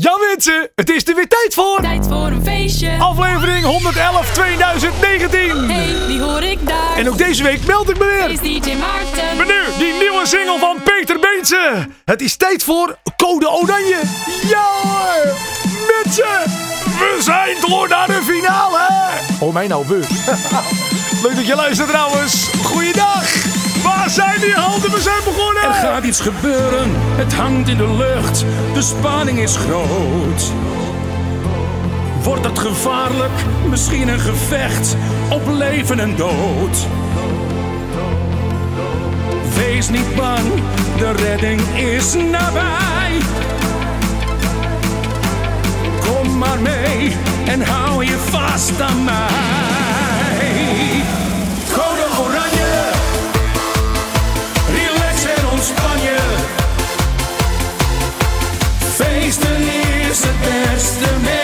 Ja mensen, het is er weer tijd voor. Tijd voor een feestje. Aflevering 111 2019. Hey, die hoor ik daar. En ook deze week meld ik me weer. is DJ Maarten. Maar nu, die nieuwe single van Peter Beense. Het is tijd voor Code Oranje. Ja hoor, mensen. We zijn door naar de finale. Oh mij nou, we. Leuk dat je luistert trouwens. Goeiedag. Waar zijn die handen? We zijn begonnen. Er gaat iets gebeuren, het hangt in de lucht, de spanning is groot. Wordt het gevaarlijk, misschien een gevecht op leven en dood? Wees niet bang, de redding is nabij. Kom maar mee en hou je vast aan mij. Het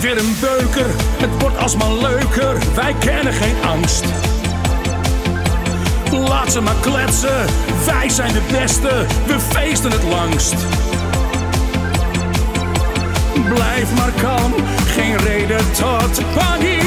Weer een beuker, het wordt alsmaar leuker, wij kennen geen angst. Laat ze maar kletsen, wij zijn de beste, we feesten het langst. Blijf maar kalm, geen reden tot paniek.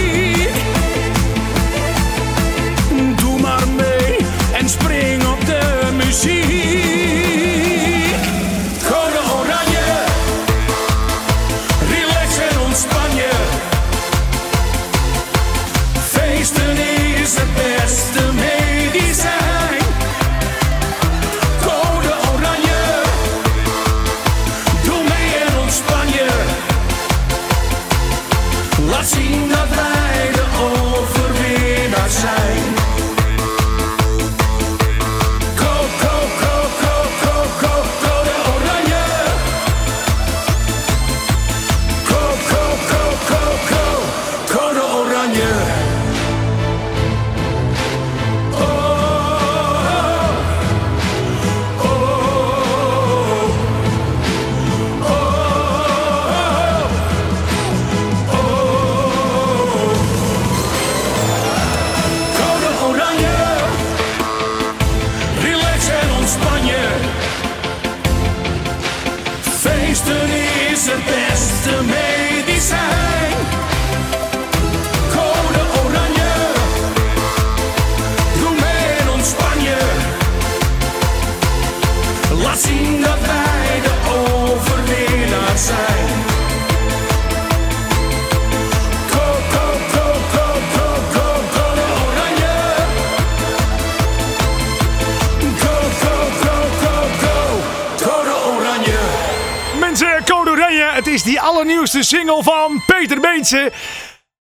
Beense.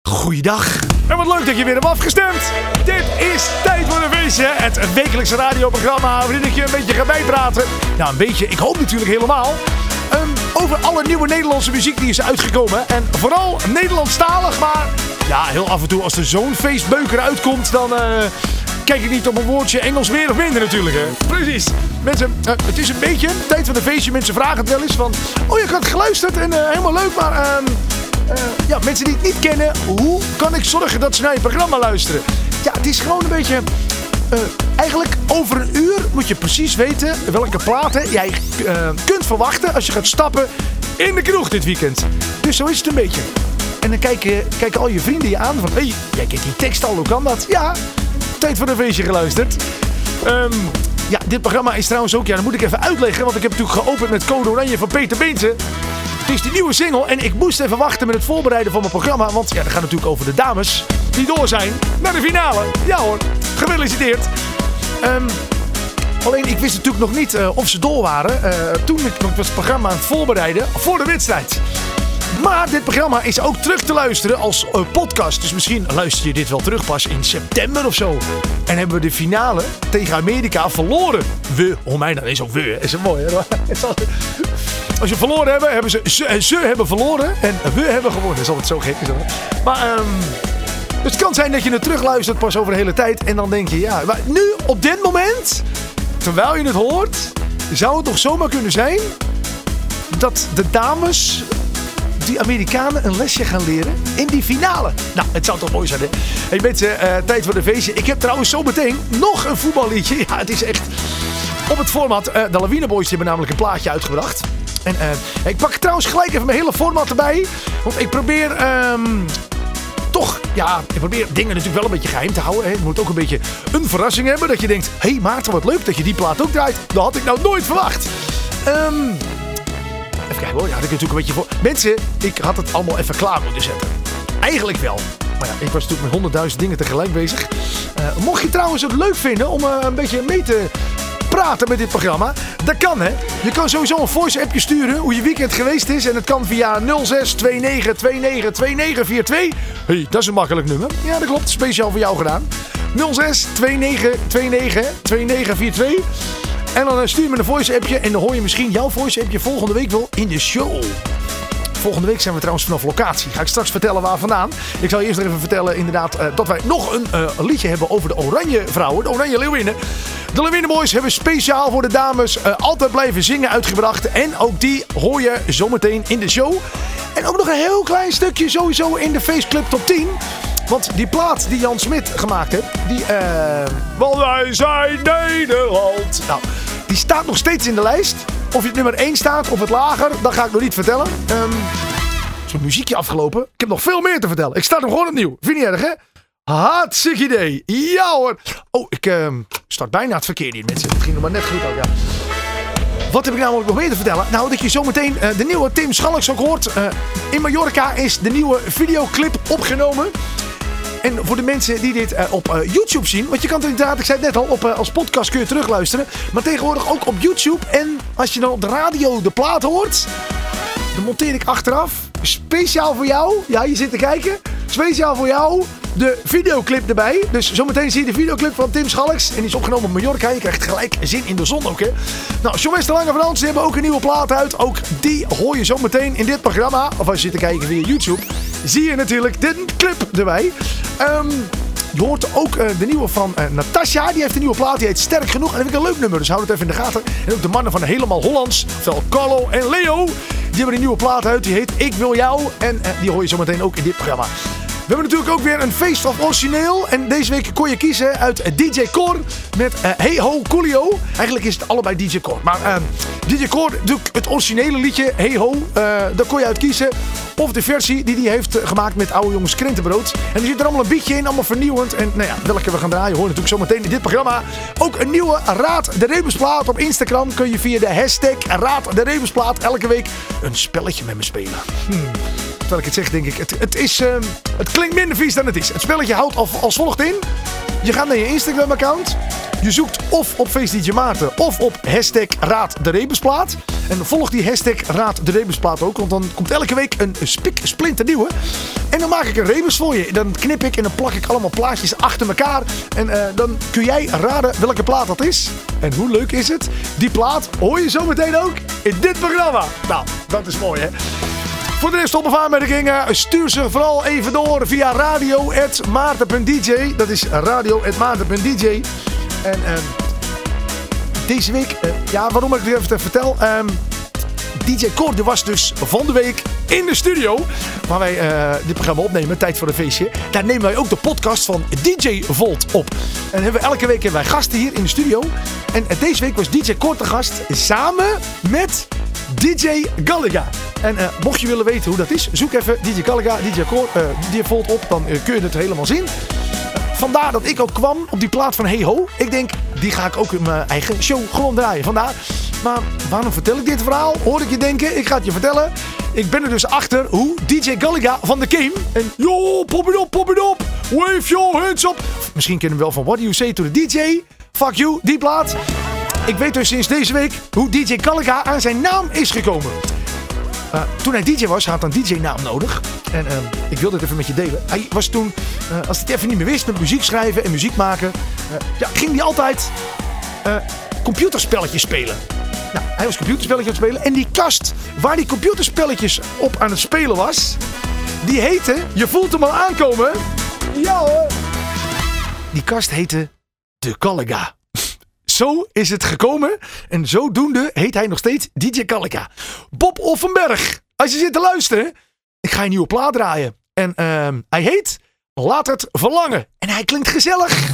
Goeiedag. En wat leuk dat je weer hebt afgestemd. Dit is Tijd voor een Feestje. Het wekelijkse radioprogramma waarin ik je een beetje ga bijpraten. Nou, een beetje. Ik hoop natuurlijk helemaal. Ehm, over alle nieuwe Nederlandse muziek die is uitgekomen. En vooral Nederlandstalig. Maar ja, heel af en toe als er zo'n feestbeuker uitkomt, dan... eh, Kijk ik niet op een woordje Engels meer of minder natuurlijk. Hè? Precies. Mensen, eh, het is een beetje tijd van een feestje. Mensen vragen het wel eens van... Oh, je had geluisterd en eh, helemaal leuk, maar... eh, ja, mensen die het niet kennen, hoe kan ik zorgen dat ze naar je programma luisteren? Ja, het is gewoon een beetje... eh, eigenlijk over een uur moet je precies weten welke platen jij eh, kunt verwachten als je gaat stappen in de kroeg dit weekend. Dus zo is het een beetje. En dan kijken, kijken al je vrienden je aan van... Hé, hey, jij kent die tekst al, hoe kan dat? Ja, tijd voor een feestje geluisterd. Ehm, ja, dit programma is trouwens ook... Ja, dat moet ik even uitleggen, want ik heb natuurlijk geopend met Code Oranje van Peter Beense. Het is die nieuwe single en ik moest even wachten met het voorbereiden van mijn programma. Want ja, dat gaat natuurlijk over de dames die door zijn naar de finale. Ja hoor, gefeliciteerd. Ehm, alleen ik wist natuurlijk nog niet eh, of ze door waren. eh, toen ik het programma aan het voorbereiden voor de wedstrijd. Maar dit programma is ook terug te luisteren als eh, podcast. Dus misschien luister je dit wel terug pas in september of zo. En hebben we de finale tegen Amerika verloren. We, oh mij dan is ook we. Is het mooi hè? Als je verloren hebben, hebben ze, ze, hebben verloren en we hebben gewonnen. Is altijd zo gek. Dat? Maar ehm, dus het kan zijn dat je het terugluistert pas over de hele tijd. En dan denk je, ja, maar nu op dit moment, terwijl je het hoort, zou het toch zomaar kunnen zijn dat de dames die Amerikanen een lesje gaan leren in die finale. Nou, het zou toch mooi zijn, hè? Hey mensen, eh, tijd voor de feestje. Ik heb trouwens zo meteen nog een voetballiedje. Ja, het is echt op het format. eh, de Lawine Boys hebben namelijk een plaatje uitgebracht. En eh, ik pak trouwens gelijk even mijn hele format erbij. Want ik probeer ehm, toch, ja, ik probeer dingen natuurlijk wel een beetje geheim te houden. Hè. Het moet ook een beetje een verrassing hebben. Dat je denkt, hé hey Maarten, wat leuk dat je die plaat ook draait. Dat had ik nou nooit verwacht. Ehm, even kijken hoor, ja, had ik natuurlijk een beetje voor. Mensen, ik had het allemaal even klaar moeten zetten. Eigenlijk wel. Maar ja, ik was natuurlijk met honderdduizend dingen tegelijk bezig. Eh, mocht je trouwens het leuk vinden om eh, een beetje mee te praten met dit programma. Dat kan hè. Je kan sowieso een voice appje sturen hoe je weekend geweest is. En het kan via 0629292942. hey, dat is een makkelijk nummer. Ja, dat klopt. Speciaal voor jou gedaan. 0629292942. En dan eh, stuur me een voice appje. En dan hoor je misschien jouw voice appje volgende week wel in de show. Volgende week zijn we trouwens vanaf locatie. Ga ik straks vertellen waar vandaan. Ik zal eerst even vertellen inderdaad eh, dat wij nog een eh, liedje hebben over de Oranje Vrouwen. De Oranje Leeuwinnen. De Leeuwinnen Boys hebben speciaal voor de dames eh, altijd blijven zingen uitgebracht. En ook die hoor je zometeen in de show. En ook nog een heel klein stukje sowieso in de Faceclub Top 10. Want die plaat die Jan Smit gemaakt heeft, die... eh Want wij zijn Nederland. Nou, die staat nog steeds in de lijst. Of je het nummer 1 staat of het lager, dat ga ik nog niet vertellen. Ehm Zo'n muziekje afgelopen. Ik heb nog veel meer te vertellen. Ik start hem gewoon opnieuw. Vind je niet erg, hè? Hartstikke idee. Ja hoor. Oh, ik ehm, start bijna het verkeer in, mensen. Het ging nog maar net goed ook, ja. Wat heb ik namelijk nog meer te vertellen? Nou, dat je zometeen eh, de nieuwe Tim Schalks ook hoort. Eh, in Mallorca is de nieuwe videoclip opgenomen. En voor de mensen die dit eh, op eh, YouTube zien. Want je kan het inderdaad, ik zei het net al, op, eh, als podcast kun je terugluisteren. Maar tegenwoordig ook op YouTube. En als je dan op de radio de plaat hoort. Dan monteer ik achteraf. Speciaal voor jou. Ja, je zit te kijken. Speciaal voor jou. De videoclip erbij. Dus zometeen zie je de videoclip van Tim Schalks. En die is opgenomen op Mallorca. Je krijgt gelijk zin in de zon ook, hè. Nou, John Westerlange van Hans, hebben ook een nieuwe plaat uit. Ook die hoor je zometeen in dit programma. Of als je zit te kijken via YouTube. Zie je natuurlijk de clip erbij. Ehm... Je hoort ook eh, de nieuwe van eh, Natasha. Die heeft een nieuwe plaat. Die heet Sterk Genoeg. En dat vind ik een leuk nummer. Dus hou het even in de gaten. En ook de mannen van Helemaal Hollands. Oftewel Carlo en Leo. Die hebben een nieuwe plaat uit. Die heet Ik Wil Jou. En eh, die hoor je zometeen ook in dit programma. We hebben natuurlijk ook weer een Feest of Origineel. En deze week kon je kiezen uit DJ Core met eh, Hey Ho Coolio. Eigenlijk is het allebei DJ Core. Maar eh, DJ Core doet het originele liedje Hey Ho. eh, daar kon je uit kiezen. Of de versie die hij heeft eh, gemaakt met oude jongens krentenbrood. En er zit er allemaal een beatje in, allemaal vernieuwend. En nou ja, welke we gaan draaien hoor natuurlijk zometeen in dit programma. Ook een nieuwe Raad de Rebusplaat op Instagram. Kun je via de hashtag Raad de Rebusplaat elke week een spelletje met me spelen. Hmm. Terwijl ik het zeg, denk ik, het, het, is, ehm, het klinkt minder vies dan het is. Het spelletje houdt als, als volgt in. Je gaat naar je Instagram-account. Je zoekt of op Face DJ Maarten of op hashtag Raad de Rebusplaat. En volg die hashtag Raad de Rebusplaat ook. Want dan komt elke week een spik splinter nieuwe. En dan maak ik een rebus voor je. Dan knip ik en dan plak ik allemaal plaatjes achter elkaar. En eh, dan kun jij raden welke plaat dat is. En hoe leuk is het? Die plaat hoor je zometeen ook in dit programma. Nou, dat is mooi hè. Voor de rest op- of aanmerkingen, stuur ze vooral even door via radio.maarten.dj. Dat is radio.maarten.dj. En ehm, deze week, eh, ja, waarom ik dit even vertel. ehm, DJ Cor was dus van de week in de studio. Waar wij eh, dit programma opnemen, Tijd voor een Feestje. Daar nemen wij ook de podcast van DJ Volt op. En hebben we elke week hebben wij gasten hier in de studio. En eh, deze week was DJ Cor te gast samen met DJ Gallagher. En eh, mocht je willen weten hoe dat is, zoek even DJ Gallagher, DJ, Cor, eh, Volt op. Dan eh, kun je het helemaal zien. Vandaar dat ik ook kwam op die plaat van Hey Ho. Ik denk, die ga ik ook in mijn eigen show gewoon draaien. Vandaar. Maar waarom vertel ik dit verhaal? Hoor ik je denken? Ik ga het je vertellen. Ik ben er dus achter hoe DJ Gallagher van de Game. En yo, pop it op, pop it op. Wave your hands up. Misschien kennen we wel van What Do You Say to the DJ. Fuck you, die plaat. Ik weet dus sinds deze week hoe DJ Gallagher aan zijn naam is gekomen. Eh, toen hij DJ was, had hij een DJ-naam nodig. En eh, ik wilde het even met je delen. Hij was toen, eh, als hij het even niet meer wist met muziek schrijven en muziek maken, eh, ja, ging hij altijd computerspelletjes spelen. Nou, hij was computerspelletjes aan het spelen. En die kast waar die computerspelletjes op aan het spelen was, die heette, je voelt hem al aankomen. Ja hoor. Die kast heette De Collega. Zo is het gekomen. En zodoende heet hij nog steeds DJ Kalika. Bob Offenberg. Als je zit te luisteren. Ik ga een nieuwe plaat draaien. En ehm, hij heet Laat het verlangen. En hij klinkt gezellig.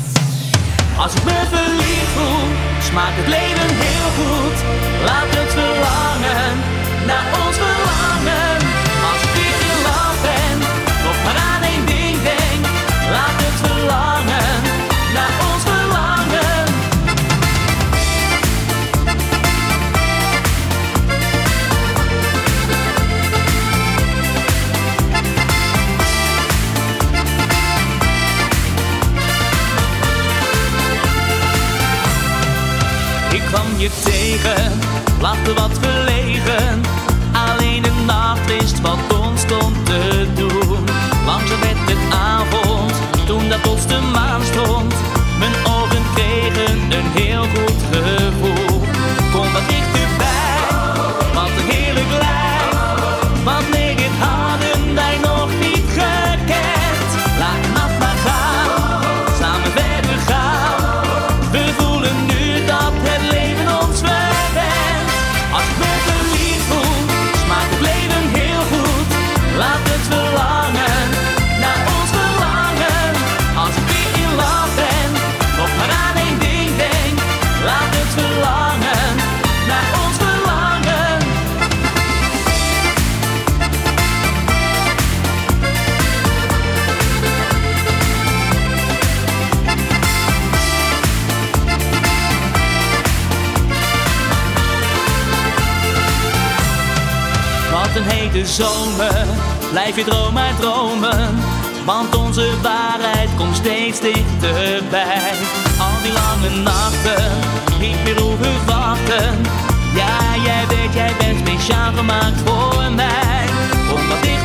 Als ik me verliefd voel, smaakt het leven heel goed. Laat het verlangen naar ons verlangen. Kwam je tegen, lachte wat verlegen. Alleen de nacht wist wat ons stond te doen. Langzaam werd het avond, toen dat plots de maan stond. Mijn ogen kregen een heel goed zomer, blijf je maar dromen. Want onze waarheid komt steeds dichterbij. Al die lange nachten, niet meer hoeven wachten. Ja, jij weet, jij bent speciaal gemaakt voor mij. Kom wat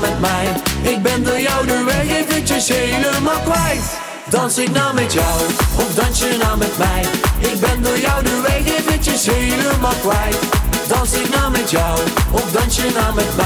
nou met mij? Ik ben door jou de weg eventjes helemaal kwijt. Dans ik nou met jou, of dans je nou met mij? Ik ben door jou de weg eventjes helemaal kwijt. Dans ik nou met jou, of dans je nou met mij?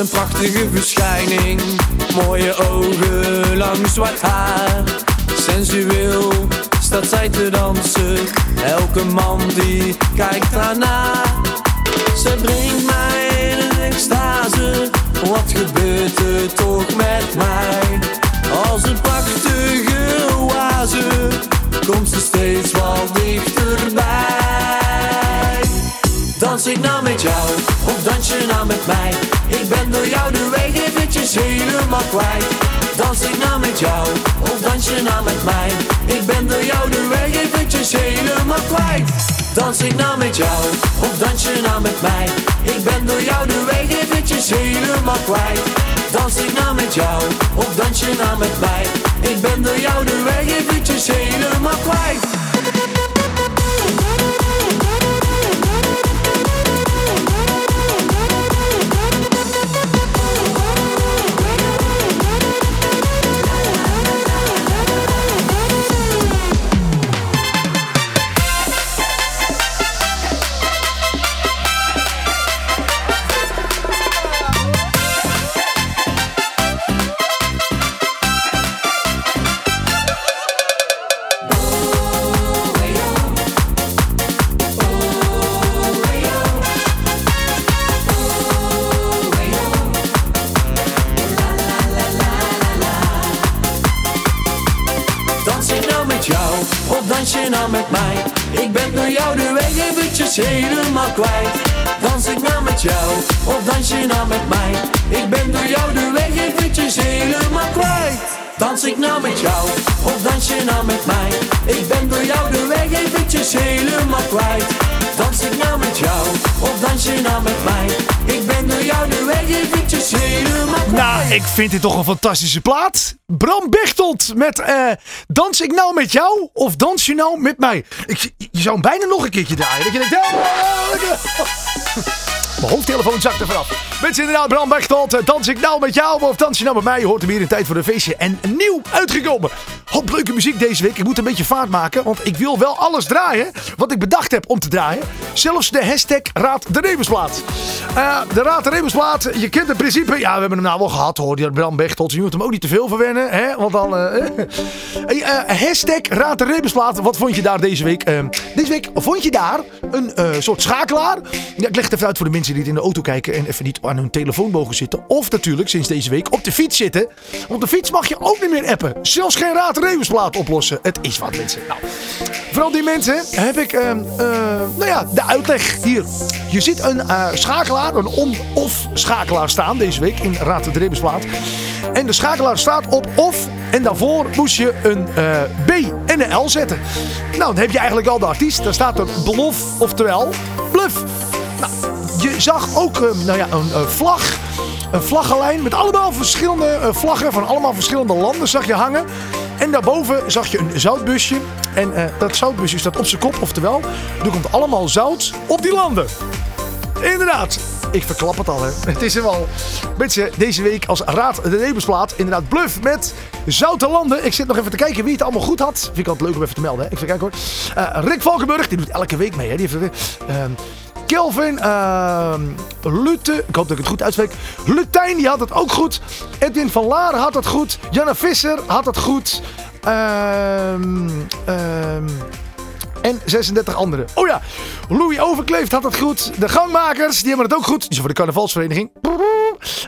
Een prachtige verschijning. Mooie ogen, lang zwart haar. Sensueel staat zij te dansen. Elke man die kijkt daarna. Ze brengt mij in een extase. Wat gebeurt er toch met mij? Als een prachtige oase komt ze steeds wat dichterbij. Dans ik nou met jou, of dans je nou met mij? Dans ik nou met jou, of dans je nou met mij? Ik ben door jou de weg eventjes helemaal kwijt. Dans ik nou met jou, of dans je nou met mij? Ik ben door jou de weg eventjes helemaal kwijt. Dans ik nou met jou, of dans je nou met mij? Ik ben door jou de weg eventjes helemaal kwijt. Ik vind dit toch een fantastische plaat. Bram Bechtold met eh, Dans ik nou met jou of dans je nou met mij? Ik, je zou hem bijna nog een keertje draaien. Dat je denkt. Mijn hoofdtelefoon zakt er vanaf. Mensen, inderdaad, Bram Bechtold. eh, Dans ik nou met jou of dans je nou met mij? Je hoort hem hier in Tijd voor een Feestje. En nieuw uitgekomen. Hoop leuke muziek deze week. Ik moet een beetje vaart maken, want ik wil wel alles draaien wat ik bedacht heb om te draaien. Zelfs de hashtag Raad de Rebusplaat. Eh, de Raad de Rebusplaat, je kent het principe. Ja, we hebben hem nou wel gehad hoor, die Bram Bechtold. Je moet hem ook niet te veel verwennen, hè? Want dan... eh, hashtag Raad de Rebusplaat. Wat vond je daar deze week? Deze week vond je daar een soort schakelaar. Ja, ik leg het even uit voor de mensen die in de auto kijken en even niet aan hun telefoon mogen zitten. Of natuurlijk sinds deze week op de fiets zitten. Op de fiets mag je ook niet meer appen. Zelfs geen Raad oplossen. Het is wat mensen. Nou, vooral die mensen heb ik eh, eh, nou ja, de uitleg hier. Je ziet een eh, schakelaar, een on-off schakelaar staan deze week in Raad de. En de schakelaar staat op off en daarvoor moest je een eh, B en een L zetten. Nou, dan heb je eigenlijk al de artiest. Daar staat er bluff, oftewel bluff. Je zag ook eh, nou ja, een eh, vlag. Een vlaggenlijn met allemaal verschillende eh, vlaggen van allemaal verschillende landen zag je hangen. En daarboven zag je een zoutbusje. En dat zoutbusje staat op zijn kop, oftewel, er komt allemaal zout op die landen. Inderdaad. Ik verklap het al, hè. Het is er wel. Mensen, deze week als Raad de Rebusplaat. Inderdaad, bluff met Zoute Landen. Ik zit nog even te kijken wie het allemaal goed had. Vind ik altijd leuk om even te melden, hè. Ik even kijken hoor. Rick Valkenburg, die doet elke week mee, hè. Die heeft, ehm, Kelvin, ehm Lute, ik hoop dat ik het goed uitspreek. Lutijn, die had het ook goed. Edwin van Laar had het goed. Janne Visser had het goed. Ehm ehm en 36 anderen. Oh ja, Louis Overkleeft had het goed. De gangmakers, die hebben het ook goed. Zijn voor de carnavalsvereniging.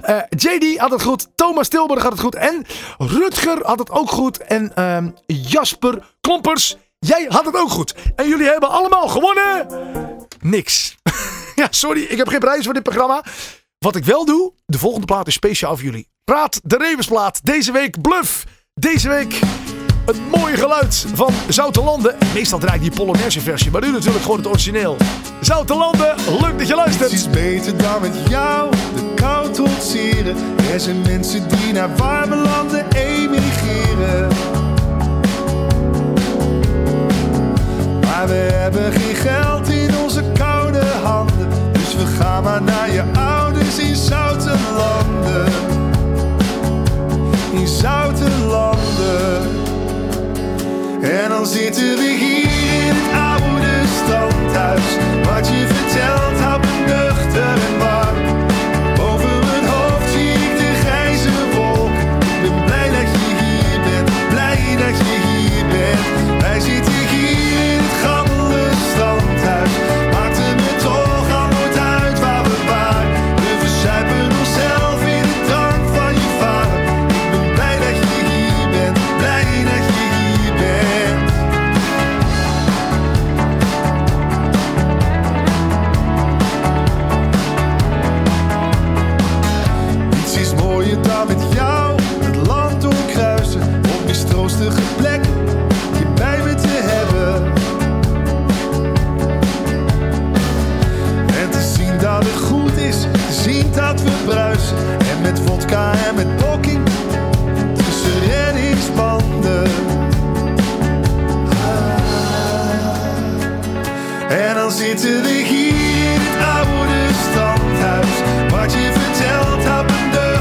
Eh, JD had het goed. Thomas Tilburg had het goed. En Rutger had het ook goed. En ehm, Jasper Klompers, jij had het ook goed. En jullie hebben allemaal gewonnen. Niks. ja, sorry, ik heb geen prijs voor dit programma. Wat ik wel doe, de volgende plaat is speciaal voor jullie. Praat de Rebusplaat. Deze week Bluff. Deze week het mooie geluid van Zoute Landen. Meestal draai ik die Polonaise versie, maar nu natuurlijk gewoon het origineel. Zoute Landen, leuk dat je luistert. Het is beter dan met jou de kou te ontsieren. Er zijn mensen die naar warme landen emigreren. Maar we hebben geen geld in koude handen. Dus we gaan maar naar je ouders in zoute landen. In zoute landen. En dan zitten we hier in het oude standhuis. Wat je vertelt houdt me nuchter en warm. elkaar met poking tussen reddingsbanden. Ah. En dan zitten we hier in het oude standhuis. Wat je vertelt, hapende.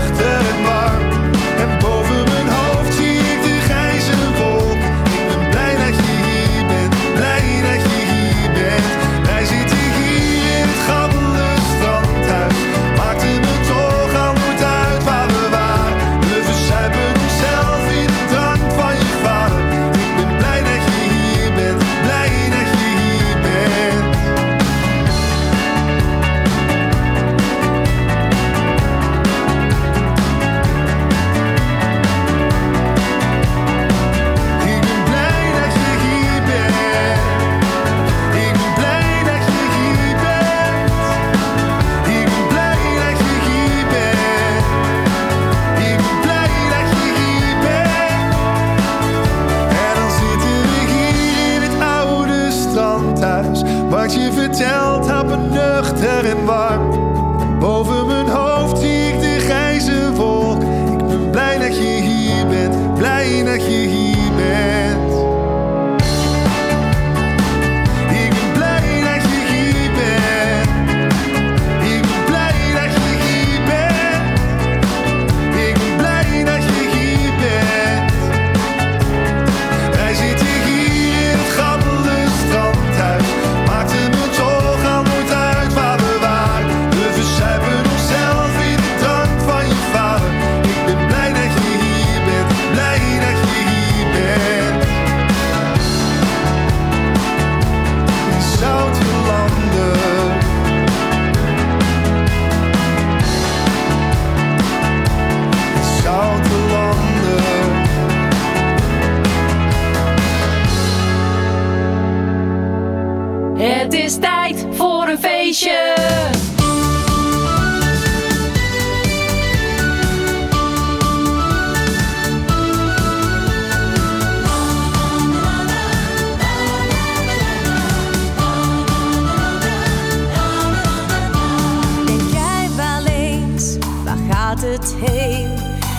het heen.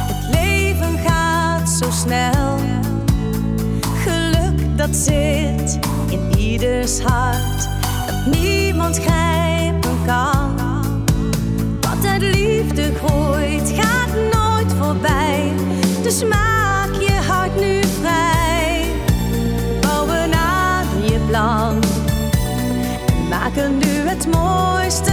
Het leven gaat zo snel. Geluk dat zit in ieders hart, dat niemand grijpen kan. Wat uit liefde groeit, gaat nooit voorbij. Dus maak je hart nu vrij. Bouwen aan je plan. En maak nu het mooiste.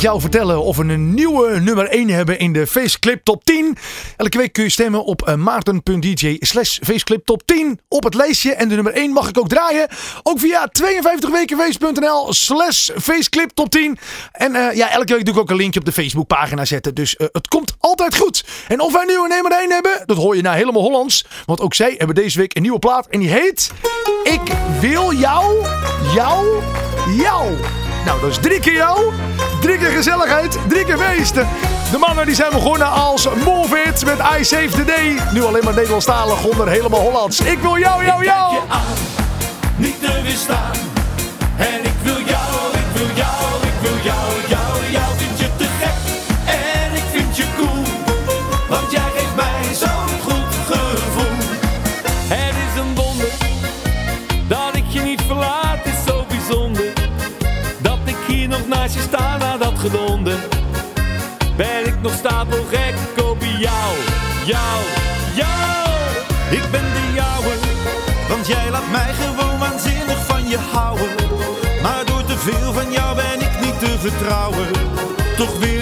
Jou vertellen of we een nieuwe nummer 1 hebben in de Faceclip Top 10. Elke week kun je stemmen op eh, maarten.dj slash Faceclip Top 10 op het lijstje. En de nummer 1 mag ik ook draaien. Ook via 52wekenfeest.nl slash Faceclip Top 10. En eh, ja, elke week doe ik ook een linkje op de Facebookpagina zetten. Dus eh, het komt altijd goed. En of wij een nummer 1 hebben, dat hoor je nou helemaal Hollands. Want ook zij hebben deze week een nieuwe plaat. En die heet Ik wil jou, jou, jou. Nou, dat is drie keer jou, drie keer gezelligheid, drie keer feesten. De mannen die zijn begonnen als Move It met I Save the Day. Nu alleen maar Nederlandstalig onder helemaal Hollands. Ik wil jou, jou, jou. je aan, niet te weerstaan. En ik wil jou, ik wil jou, ik wil jou Ben ik nog stapelgek op jou, jou, jou. Ik ben de jouwe, want jij laat mij gewoon waanzinnig van je houden. Maar door te veel van jou ben ik niet te vertrouwen. Toch wil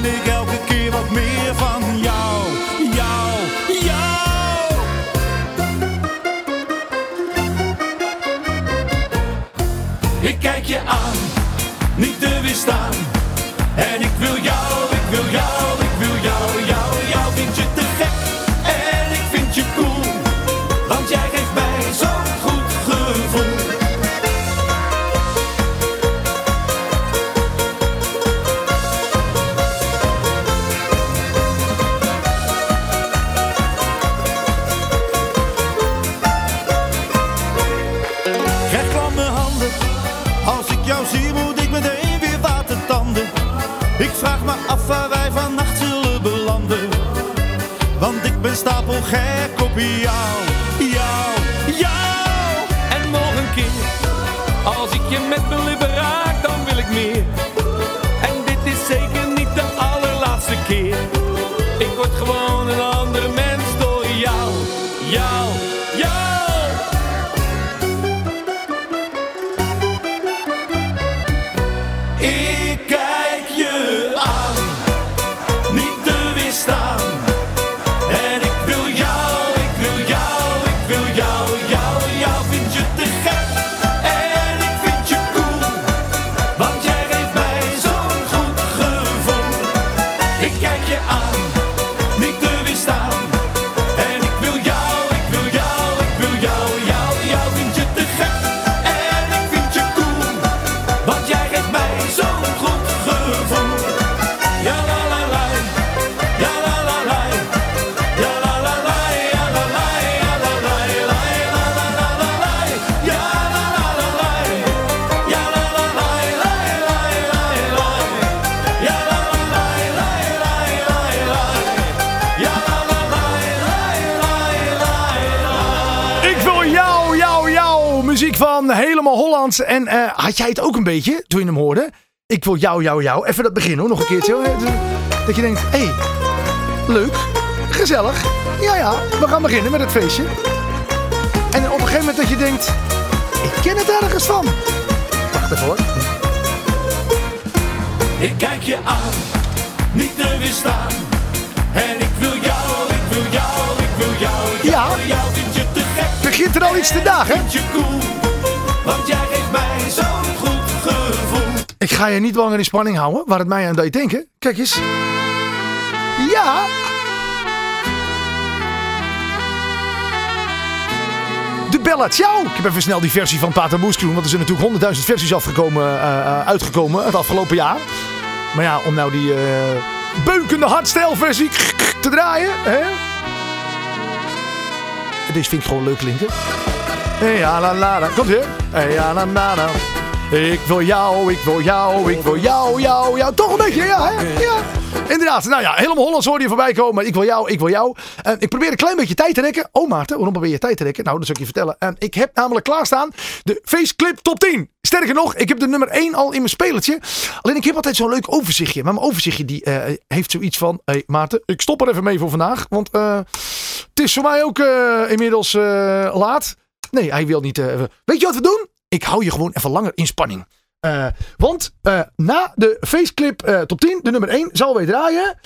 Hollands. En eh, had jij het ook een beetje toen je hem hoorde? Ik wil jou, jou, jou. Even dat begin hoor, nog een keertje. hoor. Dat je denkt, hé, hey, leuk, gezellig. Ja, ja, we gaan beginnen met het feestje. En op een gegeven moment dat je denkt, ik ken het ergens van. Wacht even hoor. Ik kijk je aan, niet te weerstaan. En ik wil jou, ik wil jou, ik wil jou, Ja. jou vind je te gek. Begint er al iets te dagen? Vind je cool, want jij geeft mij zo'n goed gevoel. Ik ga je niet langer in spanning houden, waar het mij aan deed denken. Kijk eens. Ja. De Bella Ciao. Ik heb even snel die versie van Pater Moeskroen. Want er zijn natuurlijk honderdduizend versies afgekomen, eh, eh, uitgekomen het afgelopen jaar. Maar ja, om nou die eh beukende hardstyle-versie te draaien. Hè? Deze vind ik gewoon leuk klinken. Hey, ja, la, la, la. Komt ie. Hey, ja, la, la, la. Ik wil jou, ik wil jou, ik wil jou, jou, jou. Toch een beetje, ja, hè? Ja. Inderdaad, nou ja, helemaal Hollands hoorde je voorbij komen. Ik wil jou, ik wil jou. En ik probeer een klein beetje tijd te rekken. Oh Maarten, waarom probeer je tijd te rekken? Nou, dat zal ik je vertellen. En ik heb namelijk klaarstaan de Faceclip Top 10. Sterker nog, ik heb de nummer 1 al in mijn spelertje. Alleen ik heb altijd zo'n leuk overzichtje. Maar mijn overzichtje die, eh, heeft zoiets van... Hé hey, Maarten, ik stop er even mee voor vandaag. Want... eh Het is voor mij ook eh, inmiddels laat. Nee, hij wil niet. eh, weet je wat we doen? Ik hou je gewoon even langer in spanning. Eh, want eh, na de faceclip top 10, de nummer 1, zal weer draaien.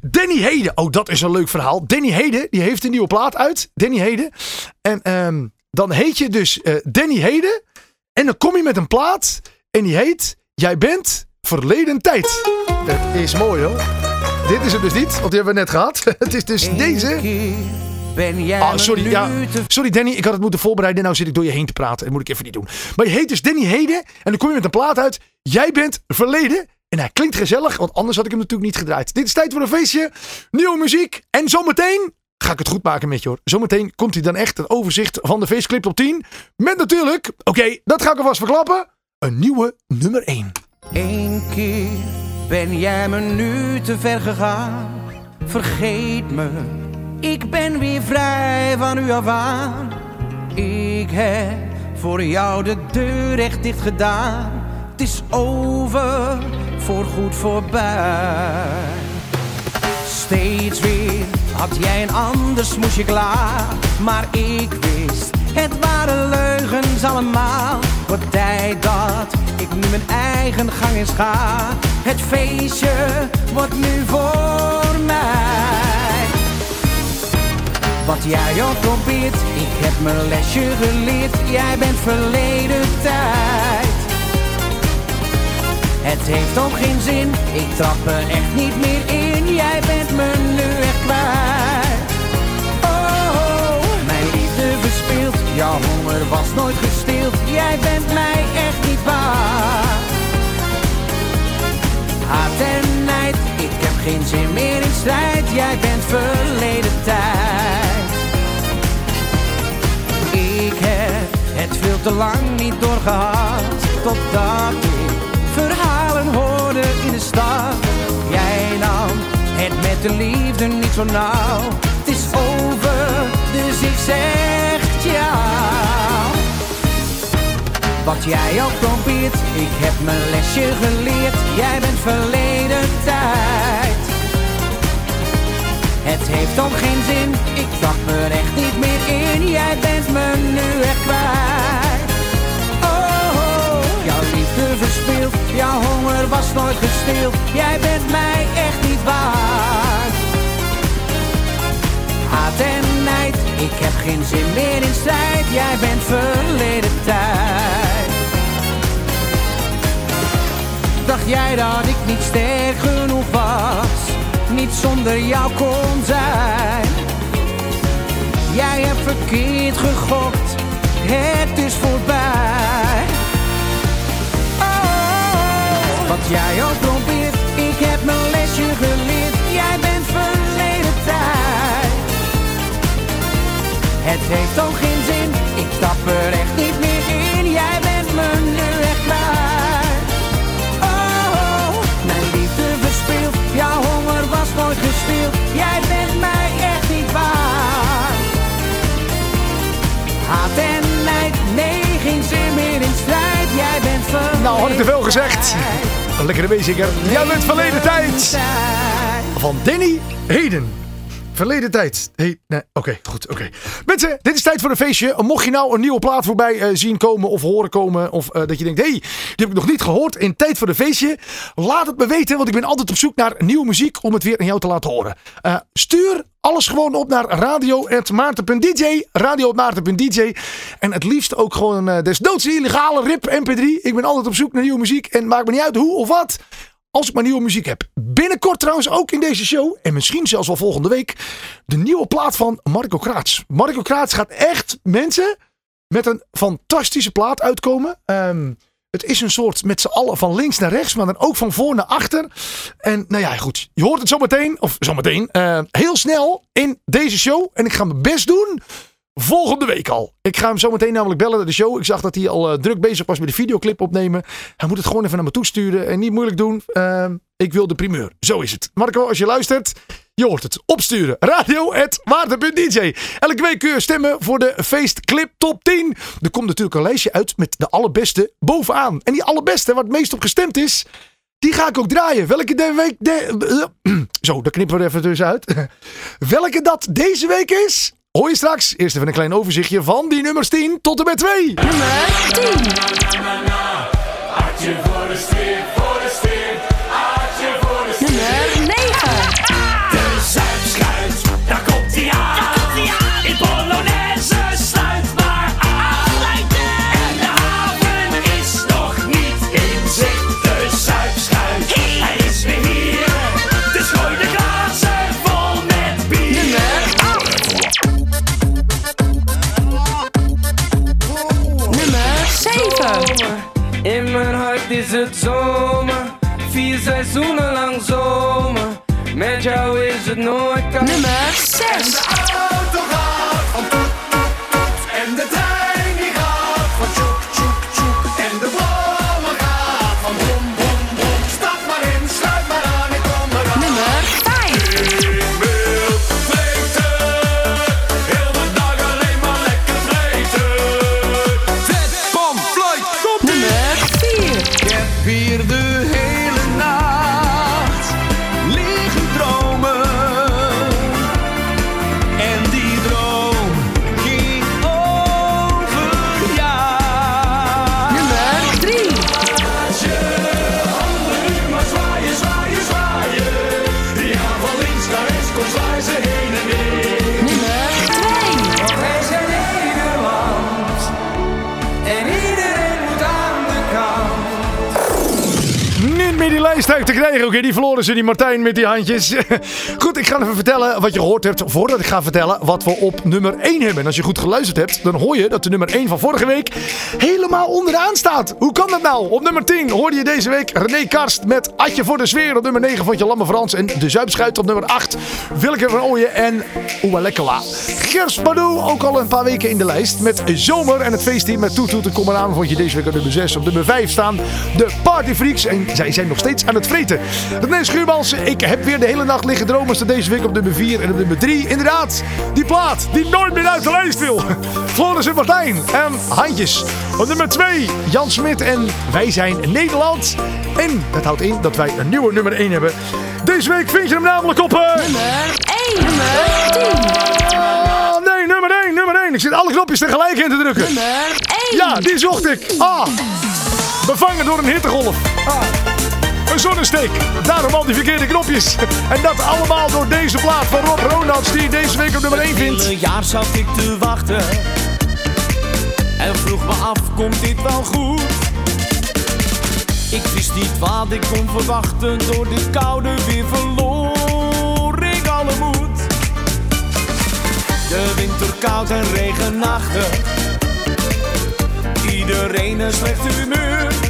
Danny Heden. Oh, dat is een leuk verhaal. Danny Heden, die heeft een nieuwe plaat uit. Danny Heden. En ehm, dan heet je dus Danny Heden. En dan kom je met een plaat. En die heet Jij bent verleden tijd. Dat is mooi hoor. Dit is het dus niet, want die hebben we net gehad. Het is dus deze. Ben jij Ah, sorry, ja. sorry Danny, ik had het moeten voorbereiden. Nou zit ik door je heen te praten. Dat moet ik even niet doen. Maar je heet dus Danny Heden. En dan kom je met een plaat uit. Jij bent verleden. En hij klinkt gezellig, want anders had ik hem natuurlijk niet gedraaid. Dit is tijd voor een feestje. Nieuwe muziek. En zometeen ga ik het goed maken met je hoor. Zometeen komt hij dan echt het overzicht van de feestclip op 10. Met natuurlijk, oké, dat ga ik alvast verklappen. Een nieuwe nummer 1. Eén keer ben jij me nu te ver gegaan. Vergeet me, ik ben weer vrij van u af aan. Ik heb voor jou de deur echt dicht gedaan. Het is over, voorgoed voorbij. Steeds weer had jij een ander smoesje klaar. Maar ik wist, het waren leugens allemaal. Wordt tijd dat ik nu mijn eigen gang eens ga. Het feestje wordt nu voor mij. Wat jij ook probeert, ik heb mijn lesje geleerd. Jij bent verleden tijd. Het heeft ook geen zin, ik trap er echt niet meer in. Jij bent me nu echt kwijt. Oh, mijn liefde verspild, jouw honger was nooit gestild. Jij bent mij echt niet waar. Haat en nijd, ik heb geen zin meer in strijd. Jij bent verleden te lang niet doorgehad, totdat ik verhalen hoorde in de stad. Jij nam het met de liefde niet zo nauw. Het is over, dus ik zeg ja. Wat jij ook probeert, ik heb mijn lesje geleerd. Jij bent verleden tijd. Het heeft ook geen zin, ik trap me echt niet meer in. Jij bent me nu echt kwijt. Verspild, jouw honger was nooit gestild. Jij bent mij echt niet waard. Haat en nijd, ik heb geen zin meer in strijd. Jij bent verleden tijd. Dacht jij dat ik niet sterk genoeg was? Niet zonder jou kon zijn. Jij hebt verkeerd gegokt, het is voorbij. Wat jij ook probeert, ik heb mijn lesje geleerd. Jij bent verleden tijd. Het heeft ook geen zin, ik stap er echt niet meer in. Jij bent me nu echt kwijt. Oh, mijn liefde verspild, jouw honger was nooit gestild. Jij bent mij echt niet waard. Haat en nijd, nee, geen zin meer in strijd. Jij bent verleden Nou, had ik te veel gezegd. Een lekkere meezinger. Jij bent verleden tijd. tijd. Van Danny Heden. Verleden tijd. Hey, nee, oké, goed, oké. Mensen, dit is tijd voor een feestje. Mocht je nou een nieuwe plaat voorbij eh, zien komen of horen komen, of eh, dat je denkt, hé, hey, die heb ik nog niet gehoord in tijd voor een feestje, laat het me weten, want ik ben altijd op zoek naar nieuwe muziek om het weer aan jou te laten horen. Eh, stuur alles gewoon op naar radio.maarten.dj, radio.maarten.dj en het liefst ook gewoon uh, desnoods een illegale RIP MP3. Ik ben altijd op zoek naar nieuwe muziek en maakt me niet uit hoe of wat. Als ik maar nieuwe muziek heb. Binnenkort trouwens ook in deze show. En misschien zelfs wel volgende week. De nieuwe plaat van Marco Kraats. Marco Kraats gaat echt mensen met een fantastische plaat uitkomen. Ehm, het is een soort met z'n allen van links naar rechts. Maar dan ook van voor naar achter. En nou ja, goed. Je hoort het zometeen. Of zometeen. eh, heel snel in deze show. En ik ga mijn best doen. Volgende week al. Ik ga hem zo meteen namelijk bellen naar de show. Ik zag dat hij al eh, druk bezig was met de videoclip opnemen. Hij moet het gewoon even naar me toesturen. En niet moeilijk doen. Ehm, ik wil de primeur. Zo is het. Marco, als je luistert. Je hoort het. Opsturen. Radio.waarde.dj Elke week kun je stemmen voor de feestclip top 10. Er komt natuurlijk een lijstje uit met de allerbeste bovenaan. En die allerbeste, het meest op gestemd is. Die ga ik ook draaien. Welke de week... De, zo, daar knippen we er even tussenuit. Welke dat deze week is... Hoor je straks. Eerst even een klein overzichtje van die nummers 10 tot en met 2. Nummer 9. Is het zomer, vier seizoenen lang zomer. Met jou is het nooit koud. Nummer 6. auto gaat van Uit te krijgen. Oké, die verloren ze, die Martijn met die handjes. Even vertellen wat je gehoord hebt. Voordat ik ga vertellen wat we op nummer 1 hebben. En als je goed geluisterd hebt, dan hoor je dat de nummer 1 van vorige week helemaal onderaan staat. Hoe kan dat nou? Op nummer 10 hoorde je deze week René Karst met Atje voor de sfeer. Op nummer 9 vond je Lamme Frans en De Zuipschuit. Op nummer 8 Willeke van Ooyen en Oewa Lekkela. Gers Badu ook al een paar weken in de lijst. Met Zomer en het feestteam met Toet Toet en Kom eraan vond je deze week op nummer 6. Op nummer 5 staan de Party Freaks. En zij zijn nog steeds aan het vreten. René Schuurmans, ik heb weer de hele nacht liggen dromen. Staat deze week op nummer 4 en op nummer 3. Inderdaad, die plaat die nooit meer uit de lijst wil. Floris en Martijn en Handjes. Op nummer 2 Jan Smit en Wij zijn Nederland. En dat houdt in dat wij een nieuwe nummer 1 hebben. Deze week vind je hem namelijk op... Nummer 1. Nummer 10. Oh, nee, nummer 1, nummer 1. Ik zit alle knopjes tegelijk in te drukken. Nummer 1. Ja, die zocht ik. Ah, bevangen door een hittegolf. Ah, een zonnesteek. Daarom al die verkeerde knopjes. En dat allemaal door deze plaat van Rob Ronalds, die deze week op nummer 1 vindt. hele jaar zat ik te wachten En vroeg me af, komt dit wel goed? Ik wist niet wat ik kon verwachten Door dit koude weer verloor ik alle moed De winter koud en regenachtig Iedereen een slecht humeur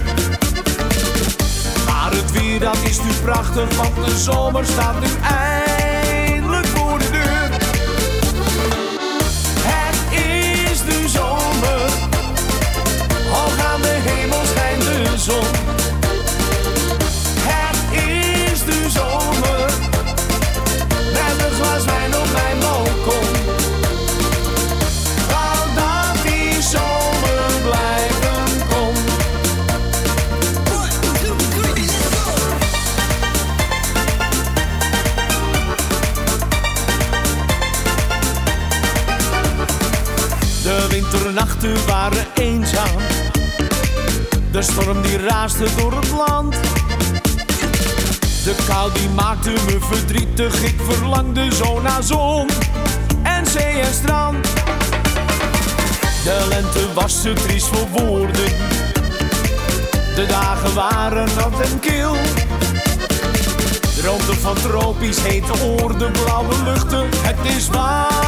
het weer dat is nu prachtig Want de zomer staat nu eindelijk voor de deur het is nu zomer, hoog aan de hemel schijnt de zon. Winternachten waren eenzaam. De storm die raasde door het land. De kou die maakte me verdrietig. Ik verlangde zo naar zon en zee en strand. De lente was te triest voor woorden. De dagen waren nat en kil. Droomde van tropisch hete oorden, blauwe luchten. Het is warmte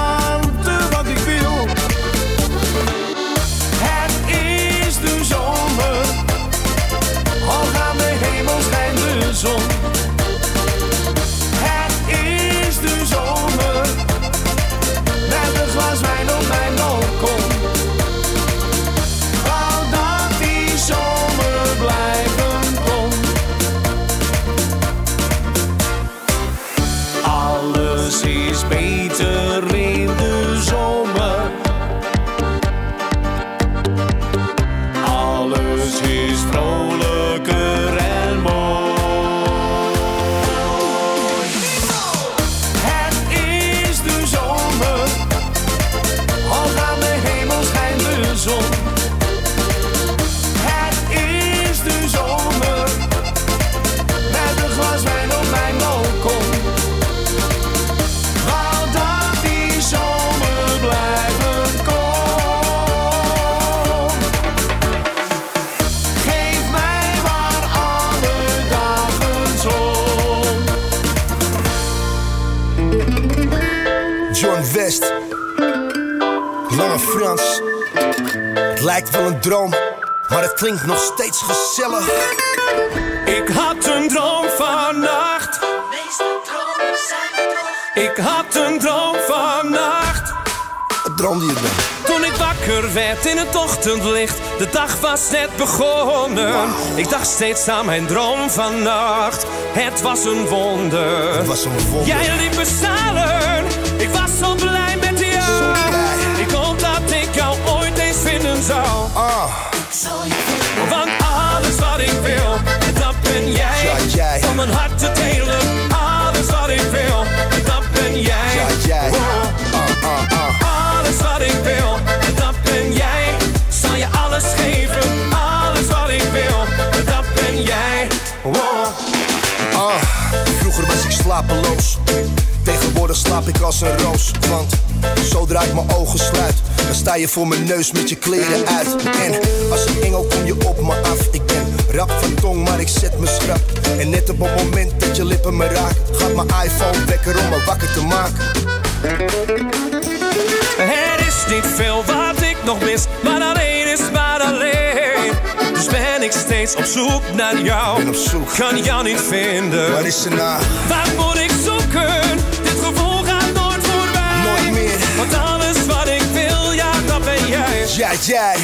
Ik had een droom vannacht. Wat droomde je dan? Toen ik wakker werd in het ochtendlicht, de dag was net begonnen. Ik dacht steeds aan mijn droom vannacht. Het was een wonder. Het was een wonder. Jij liep me stralen. Ik was zo blij met jou. Zo blij. Ik hoop dat ik jou ooit eens vinden zou. Ah, Want alles wat ik wil, dat ben jij. Ja, jij. Om mijn hart te delen. Ah, vroeger was ik slapeloos. Tegenwoordig slaap ik als een roos. Want zodra ik mijn ogen sluit, dan sta je voor mijn neus met je kleren uit. En als een engel kom je op me af. Ik ben rap van tong, maar ik zet me schrap. En net op het moment dat je lippen me raken, gaat mijn iPhone wekker om me wakker te maken. Er is niet veel wat ik nog mis, maar alleen is maar alleen. Dus ben ik steeds op zoek naar jou. Ben op zoek. Kan jou niet vinden. Waar is nou? Waar moet ik zoeken? Dit gevoel gaat nooit voorbij. Nooit meer. Want alles wat ik wil, ja, dat ben jij. Ja, jij.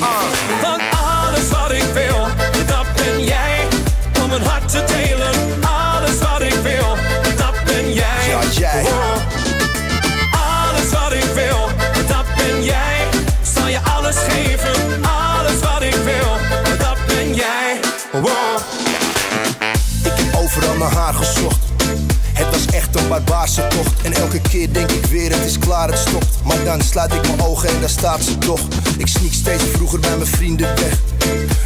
Ah, Want alles wat ik wil, dat ben jij. Om mijn hart te delen, alles wat ik wil, dat ben jij. Ja, jij. Oh. Alles wat ik wil, dat ben jij. Zal je alles geven, Ik heb overal naar haar gezocht. Een barbaarse tocht. En elke keer denk ik weer, het is klaar, het stopt. Maar dan sluit ik mijn ogen en daar staat ze toch. Ik sneak steeds vroeger bij mijn vrienden weg.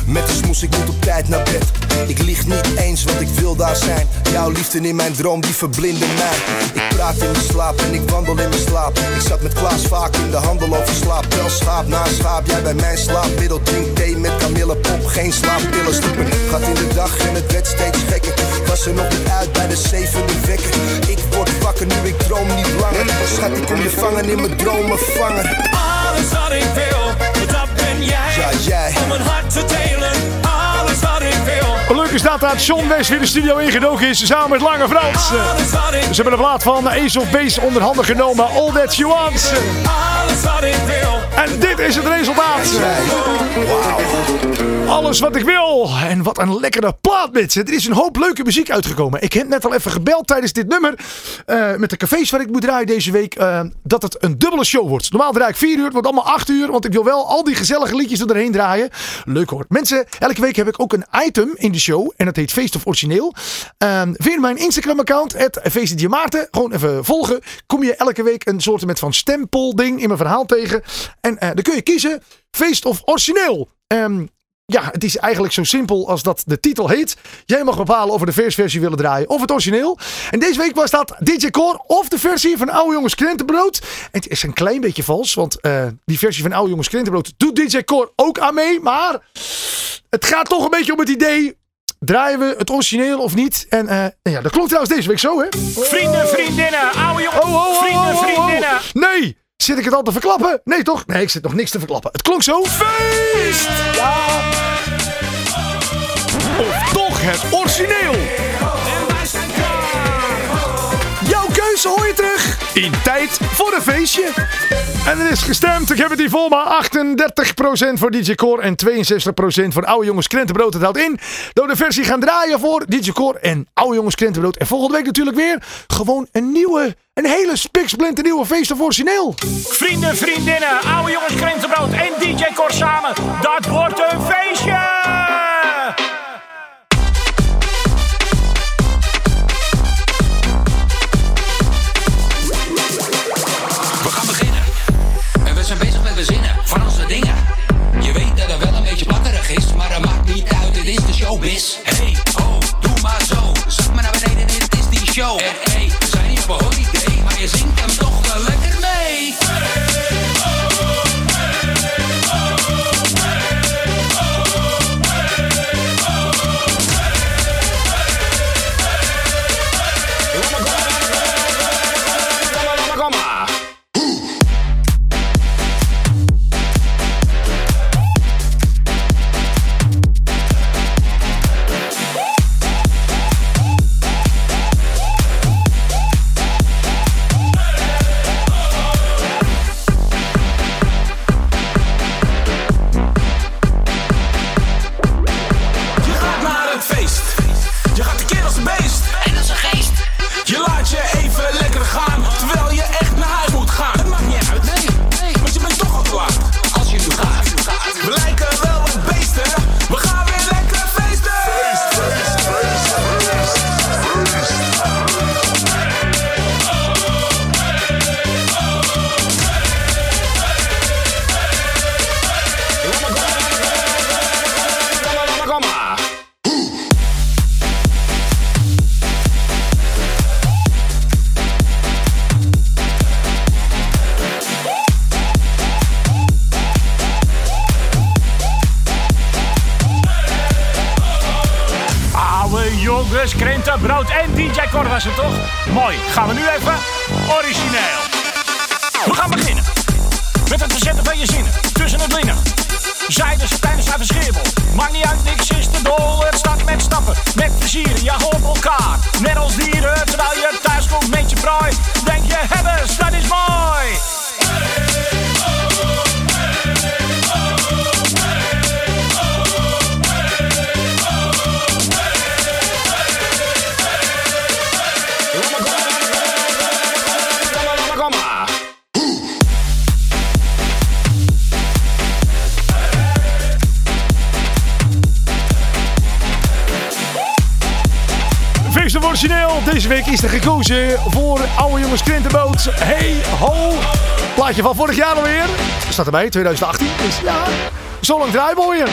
Met de smoes, ik moet op tijd naar bed. Ik lieg niet eens, want ik wil daar zijn. Jouw liefde in mijn droom, die verblindde mij. Ik praat in mijn slaap en ik wandel in mijn slaap. Ik zat met Klaas vaak in de handel over slaap. Wel schaap na schaap, jij bij mijn slaapmiddel. Drink thee met kamillepop, geen slaappillen. Mijn gat in de dag en het werd steeds gekker. Was er nog niet uit bij de zevende wekker. Ik word wakker nu ik droom niet langer. Schat, ik kom je vangen in mijn dromen vangen. Alles wat ik wil, dat ben jij. Ja, jij. Om mijn hart te delen, alles wat ik wil. Leuk is dat dat John West weer de studio ingedoken is samen met Lange Frans. Ze hebben de plaat van Ace of Base onder handen genomen. All That You Want. Alles wat ik wil. En dit is het resultaat. Alles wat ik wil. En wat een lekkere plaat, mensen. Er is een hoop leuke muziek uitgekomen. Ik heb net al even gebeld tijdens dit nummer. eh, met de cafés waar ik moet draaien deze week. eh, dat het een dubbele show wordt. Normaal draai ik 4 uur. Het wordt allemaal 8 uur. Want ik wil wel al die gezellige liedjes er doorheen draaien. Leuk hoor. Mensen, elke week heb ik ook een item in de show. En dat heet Feest of Origineel. Ehm via mijn Instagram account. Het Maarten. Gewoon even volgen. Kom je elke week een soort met van stempel ding in mijn verhaal tegen. En eh, dan kun je kiezen. Feest of Origineel. Ehm ja, het is eigenlijk zo simpel als dat de titel heet. Jij mag bepalen of we de versversie willen draaien of het origineel. En deze week was dat DJ Core of de versie van Oude Jongens Krentenbrood. En het is een klein beetje vals, want eh, die versie van Oude Jongens Krentenbrood doet DJ Core ook aan mee. Maar het gaat toch een beetje om het idee. Draaien we het origineel of niet? En eh, nou ja, dat klonk trouwens deze week zo, hè? Vrienden, vriendinnen, oude jongens, Oh, oh, oh, vrienden, vriendinnen. Nee! Zit ik het al te verklappen? Nee, toch? Nee, ik zit nog niks te verklappen. Het klonk zo. Feest! Ja! Of toch het origineel? Jouw keuze hoor je terug in tijd voor een feestje. En er is gestemd. Ik heb het hier vol, maar 38% voor DJ Core en 62% voor Oude Jongens Krentenbrood. Het houdt in we de versie gaan draaien voor DJ Core en Oude Jongens Krentenbrood. En volgende week natuurlijk weer gewoon een nieuwe, een hele spiksplinter nieuwe feest of origineel. Vrienden, vriendinnen, oude jongens, krentenbrood en DJ Kor samen. Dat wordt een feestje! Showbiz. Hey, oh, doe maar zo. Zak maar naar beneden, dit is die show. Deze week is er gekozen voor Oude Jongens Krentenboot. Hey ho. Plaatje van vorig jaar alweer. Staat erbij, 2018. Dus ja, zo lang draaibooien.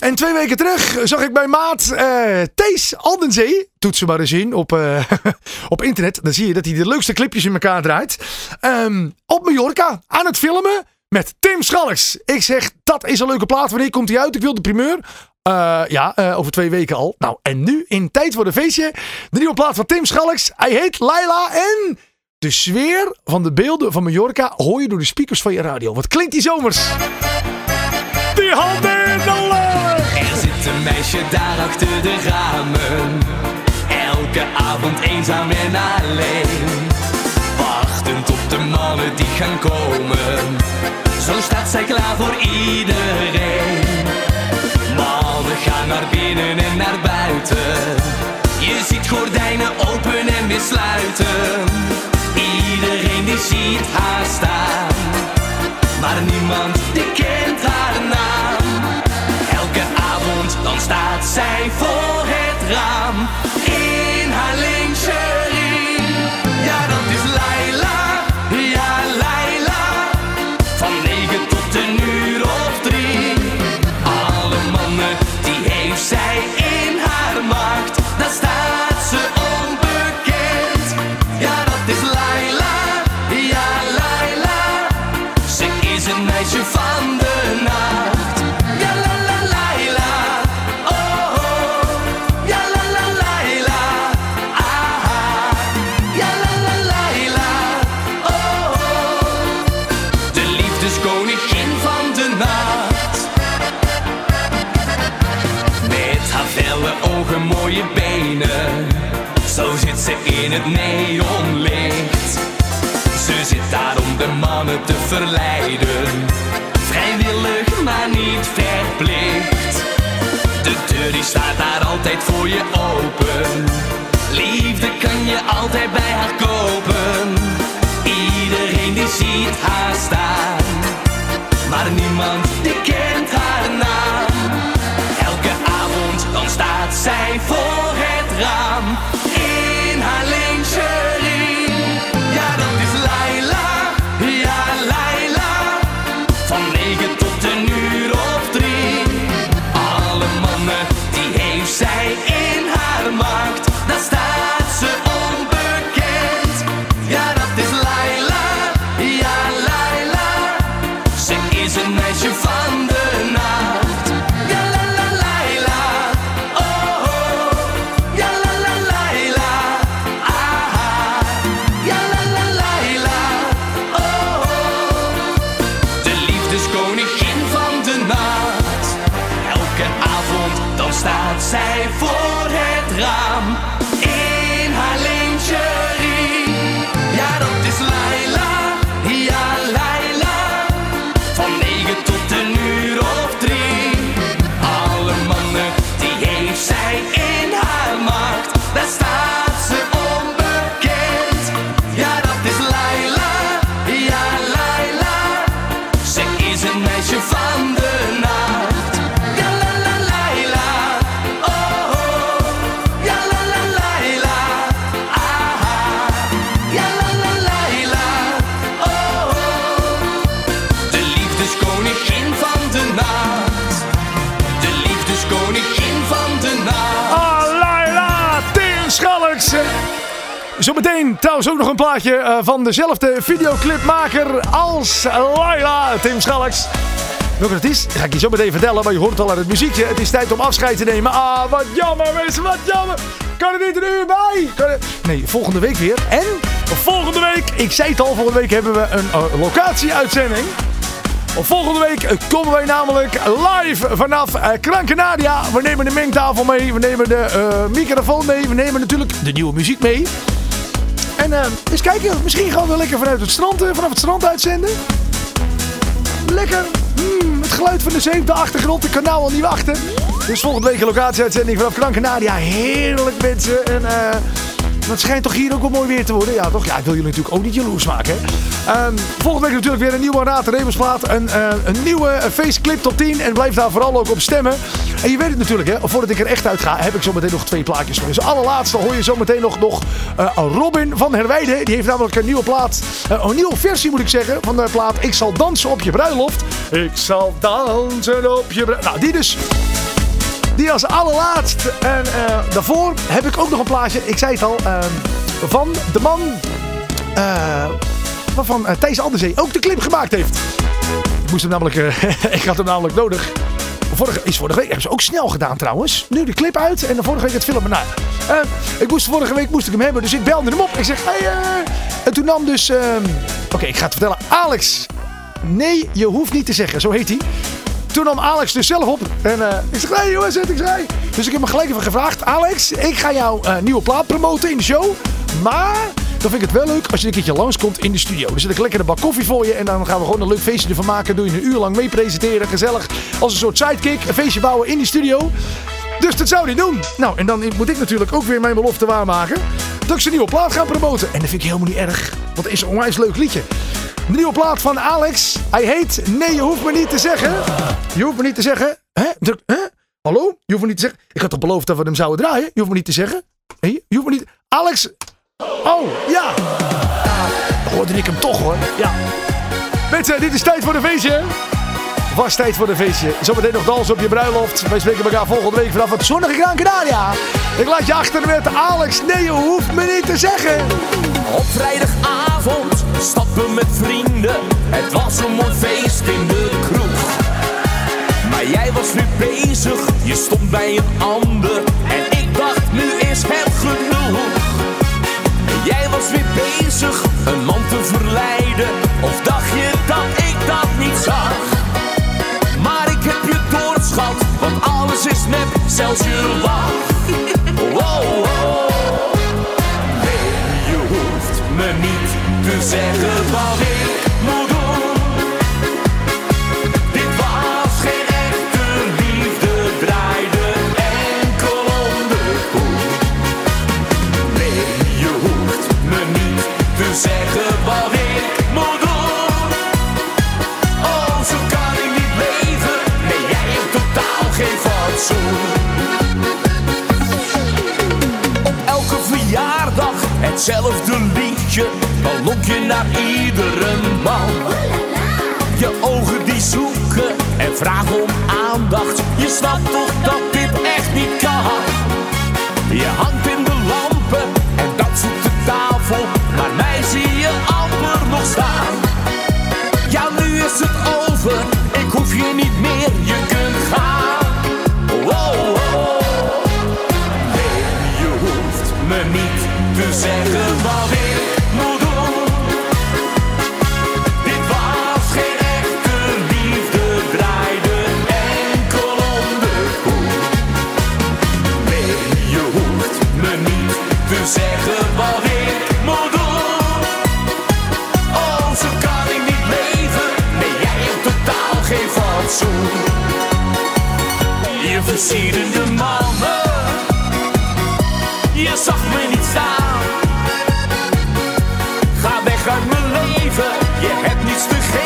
En twee weken terug zag ik bij maat eh Thees Aldenzee. Toets ze maar eens in op, eh, op internet. Dan zie je dat hij de leukste clipjes in elkaar draait. Ehm, op Mallorca aan het filmen met Tim Schalks. Ik zeg, dat is een leuke plaat. Wanneer komt hij uit? Ik wil de primeur. Eh, ja, eh, over twee weken al. Nou, en nu in Tijd voor een Feestje. De nieuwe plaat van Tim Schalks. Hij heet Laila en... De sfeer van de beelden van Mallorca hoor je door de speakers van je radio. Wat klinkt die zomers? Die handen in de lucht! Er zit een meisje daar achter de ramen. Elke avond eenzaam en alleen. Wachtend op de mannen die gaan komen. Zo staat zij klaar voor iedereen. Mannen gaan naar binnen en naar buiten. Je ziet gordijnen open en weer sluiten. Iedereen die ziet haar staan. Maar niemand die kent haar naam. Elke avond dan staat zij voor het raam. Is een meisje van de nacht. Ja, la la Laila. Oh, oh. Ja, la la Laila. Ah, ja, la la Laila. Oh, oh. De liefdeskoningin van de nacht. Met haar felle ogen, mooie benen. Zo zit ze in het neonlicht. Om de mannen te verleiden. Vrijwillig, maar niet verplicht. De deur die staat daar altijd voor je open. Liefde kan je altijd bij haar kopen. Iedereen die ziet haar staan. Maar niemand die kent haar naam. Elke avond dan staat zij voor het raam. Zometeen trouwens ook nog een plaatje eh, van dezelfde videoclipmaker als Laila, Tim Schalks. Welke het is, ga ik je zo meteen vertellen. Maar je hoort al aan het muziekje. Het is tijd om afscheid te nemen. Ah, wat jammer mensen, wat jammer. Kan er niet een uur bij? Nee, volgende week weer. En volgende week, ik zei het al, volgende week hebben we een uh, locatie-uitzending. Volgende week eh, komen wij namelijk live vanaf uh, Krankenadia. We nemen de mengtafel mee, we nemen de microfoon mee, we nemen natuurlijk de nieuwe muziek mee. En uh, eens kijken, misschien gaan we lekker vanuit het strand, vanaf het strand uitzenden. Lekker, mm, het geluid van de zee op de achtergrond, ik kan nou al niet wachten. Dus volgende week een locatieuitzending vanaf Krankenadia. Heerlijk mensen en... Het schijnt toch hier ook wel mooi weer te worden. Ja, toch? Ja, ik wil jullie natuurlijk ook niet jaloers maken. Hè? Um, volgende week natuurlijk weer een nieuwe Raad Rebensplaat. Een, uh, een nieuwe faceclip tot 10. En blijf daar vooral ook op stemmen. En je weet het natuurlijk, hè. Voordat ik er echt uit ga, heb ik zo meteen nog twee plaatjes voor. Dus allerlaatste hoor je zo meteen nog, nog uh, Robin van Herwijden. Die heeft namelijk een nieuwe plaat. Een nieuwe versie moet ik zeggen. Van de plaat Ik zal dansen op je bruiloft. Ik zal dansen op je bruiloft. Nou, die dus. Die als allerlaatst. En uh, daarvoor heb ik ook nog een plaatje. Ik zei het al. Uh, van de man. Uh, waarvan Thijs Anderzee ook de clip gemaakt heeft. Ik moest hem namelijk. ik had hem namelijk nodig. Vorige, is vorige week hebben ze ook snel gedaan trouwens. Nu de clip uit en de vorige week het filmen. Nou, ik moest, vorige week moest ik hem hebben. Dus ik belde hem op. Ik zeg. Hey, en toen nam dus. Oké, okay, ik ga het vertellen. Alex. Nee, je hoeft niet te zeggen. Zo heet hij. Toen nam Alex dus zelf op. En uh, ik zeg, nee jongens, ik zei. Dus ik heb hem gelijk even gevraagd. Alex, ik ga jouw uh, nieuwe plaat promoten in de show. Maar dan vind ik het wel leuk als je een keertje langskomt in de studio. Dan zet ik lekker een bak koffie voor je. En dan gaan we gewoon een leuk feestje ervan maken. Doe je een uur lang mee presenteren. Gezellig. Als een soort sidekick. Een feestje bouwen in die studio. Dus dat zou hij doen. Nou, en dan moet ik natuurlijk ook weer mijn belofte waarmaken. Dat ik zijn nieuwe plaat ga promoten. En dat vind ik helemaal niet erg. Want is een onwijs leuk liedje. De nieuwe plaat van Alex. Hij heet Nee, je hoeft me niet te zeggen. Je hoeft me niet te zeggen. Hè? Hallo? Je hoeft me niet te zeggen. Ik had toch beloofd dat we hem zouden draaien? Je hoeft me niet te zeggen. Je hoeft me niet... Alex! Oh, ja! Dan hoorde ik hem toch hoor. Ja. Mensen, dit is tijd voor de feestje. Was tijd voor de feestje. Zometeen nog dans op je bruiloft. Wij spreken elkaar volgende week vanaf het zonnige Gran Canaria. Ik laat je achter met Alex. Nee, je hoeft me niet te zeggen. Op vrijdagavond stappen met vrienden. Het was een mooi feest in de kroeg. Maar jij was nu bezig, je stond bij een ander. En ik dacht, nu is het genoeg. Jij was weer bezig, een man te verleiden. Of dacht je dat ik dat niet zag? Want alles is nep, zelfs je lach. Wow, wow. Je hoeft me niet te zeggen wat hetzelfde liedje. Dan lok je naar iedere man. Je ogen die zoeken en vragen om aandacht. Je snapt toch dat dit echt niet kan. Je hangt in de lampen en danst op de tafel. Maar mij zie je amper nog staan. Zeggen wat ik moet doen. Dit was geen echte liefde, draaide enkel om de koe. Nee, je hoeft me niet te zeggen wat ik moet doen. Oh, zo kan ik niet leven. Nee, jij hebt totaal geen fatsoen. Je versierende mannen, je zag me Ga weg uit mijn leven, je hebt niets te geven.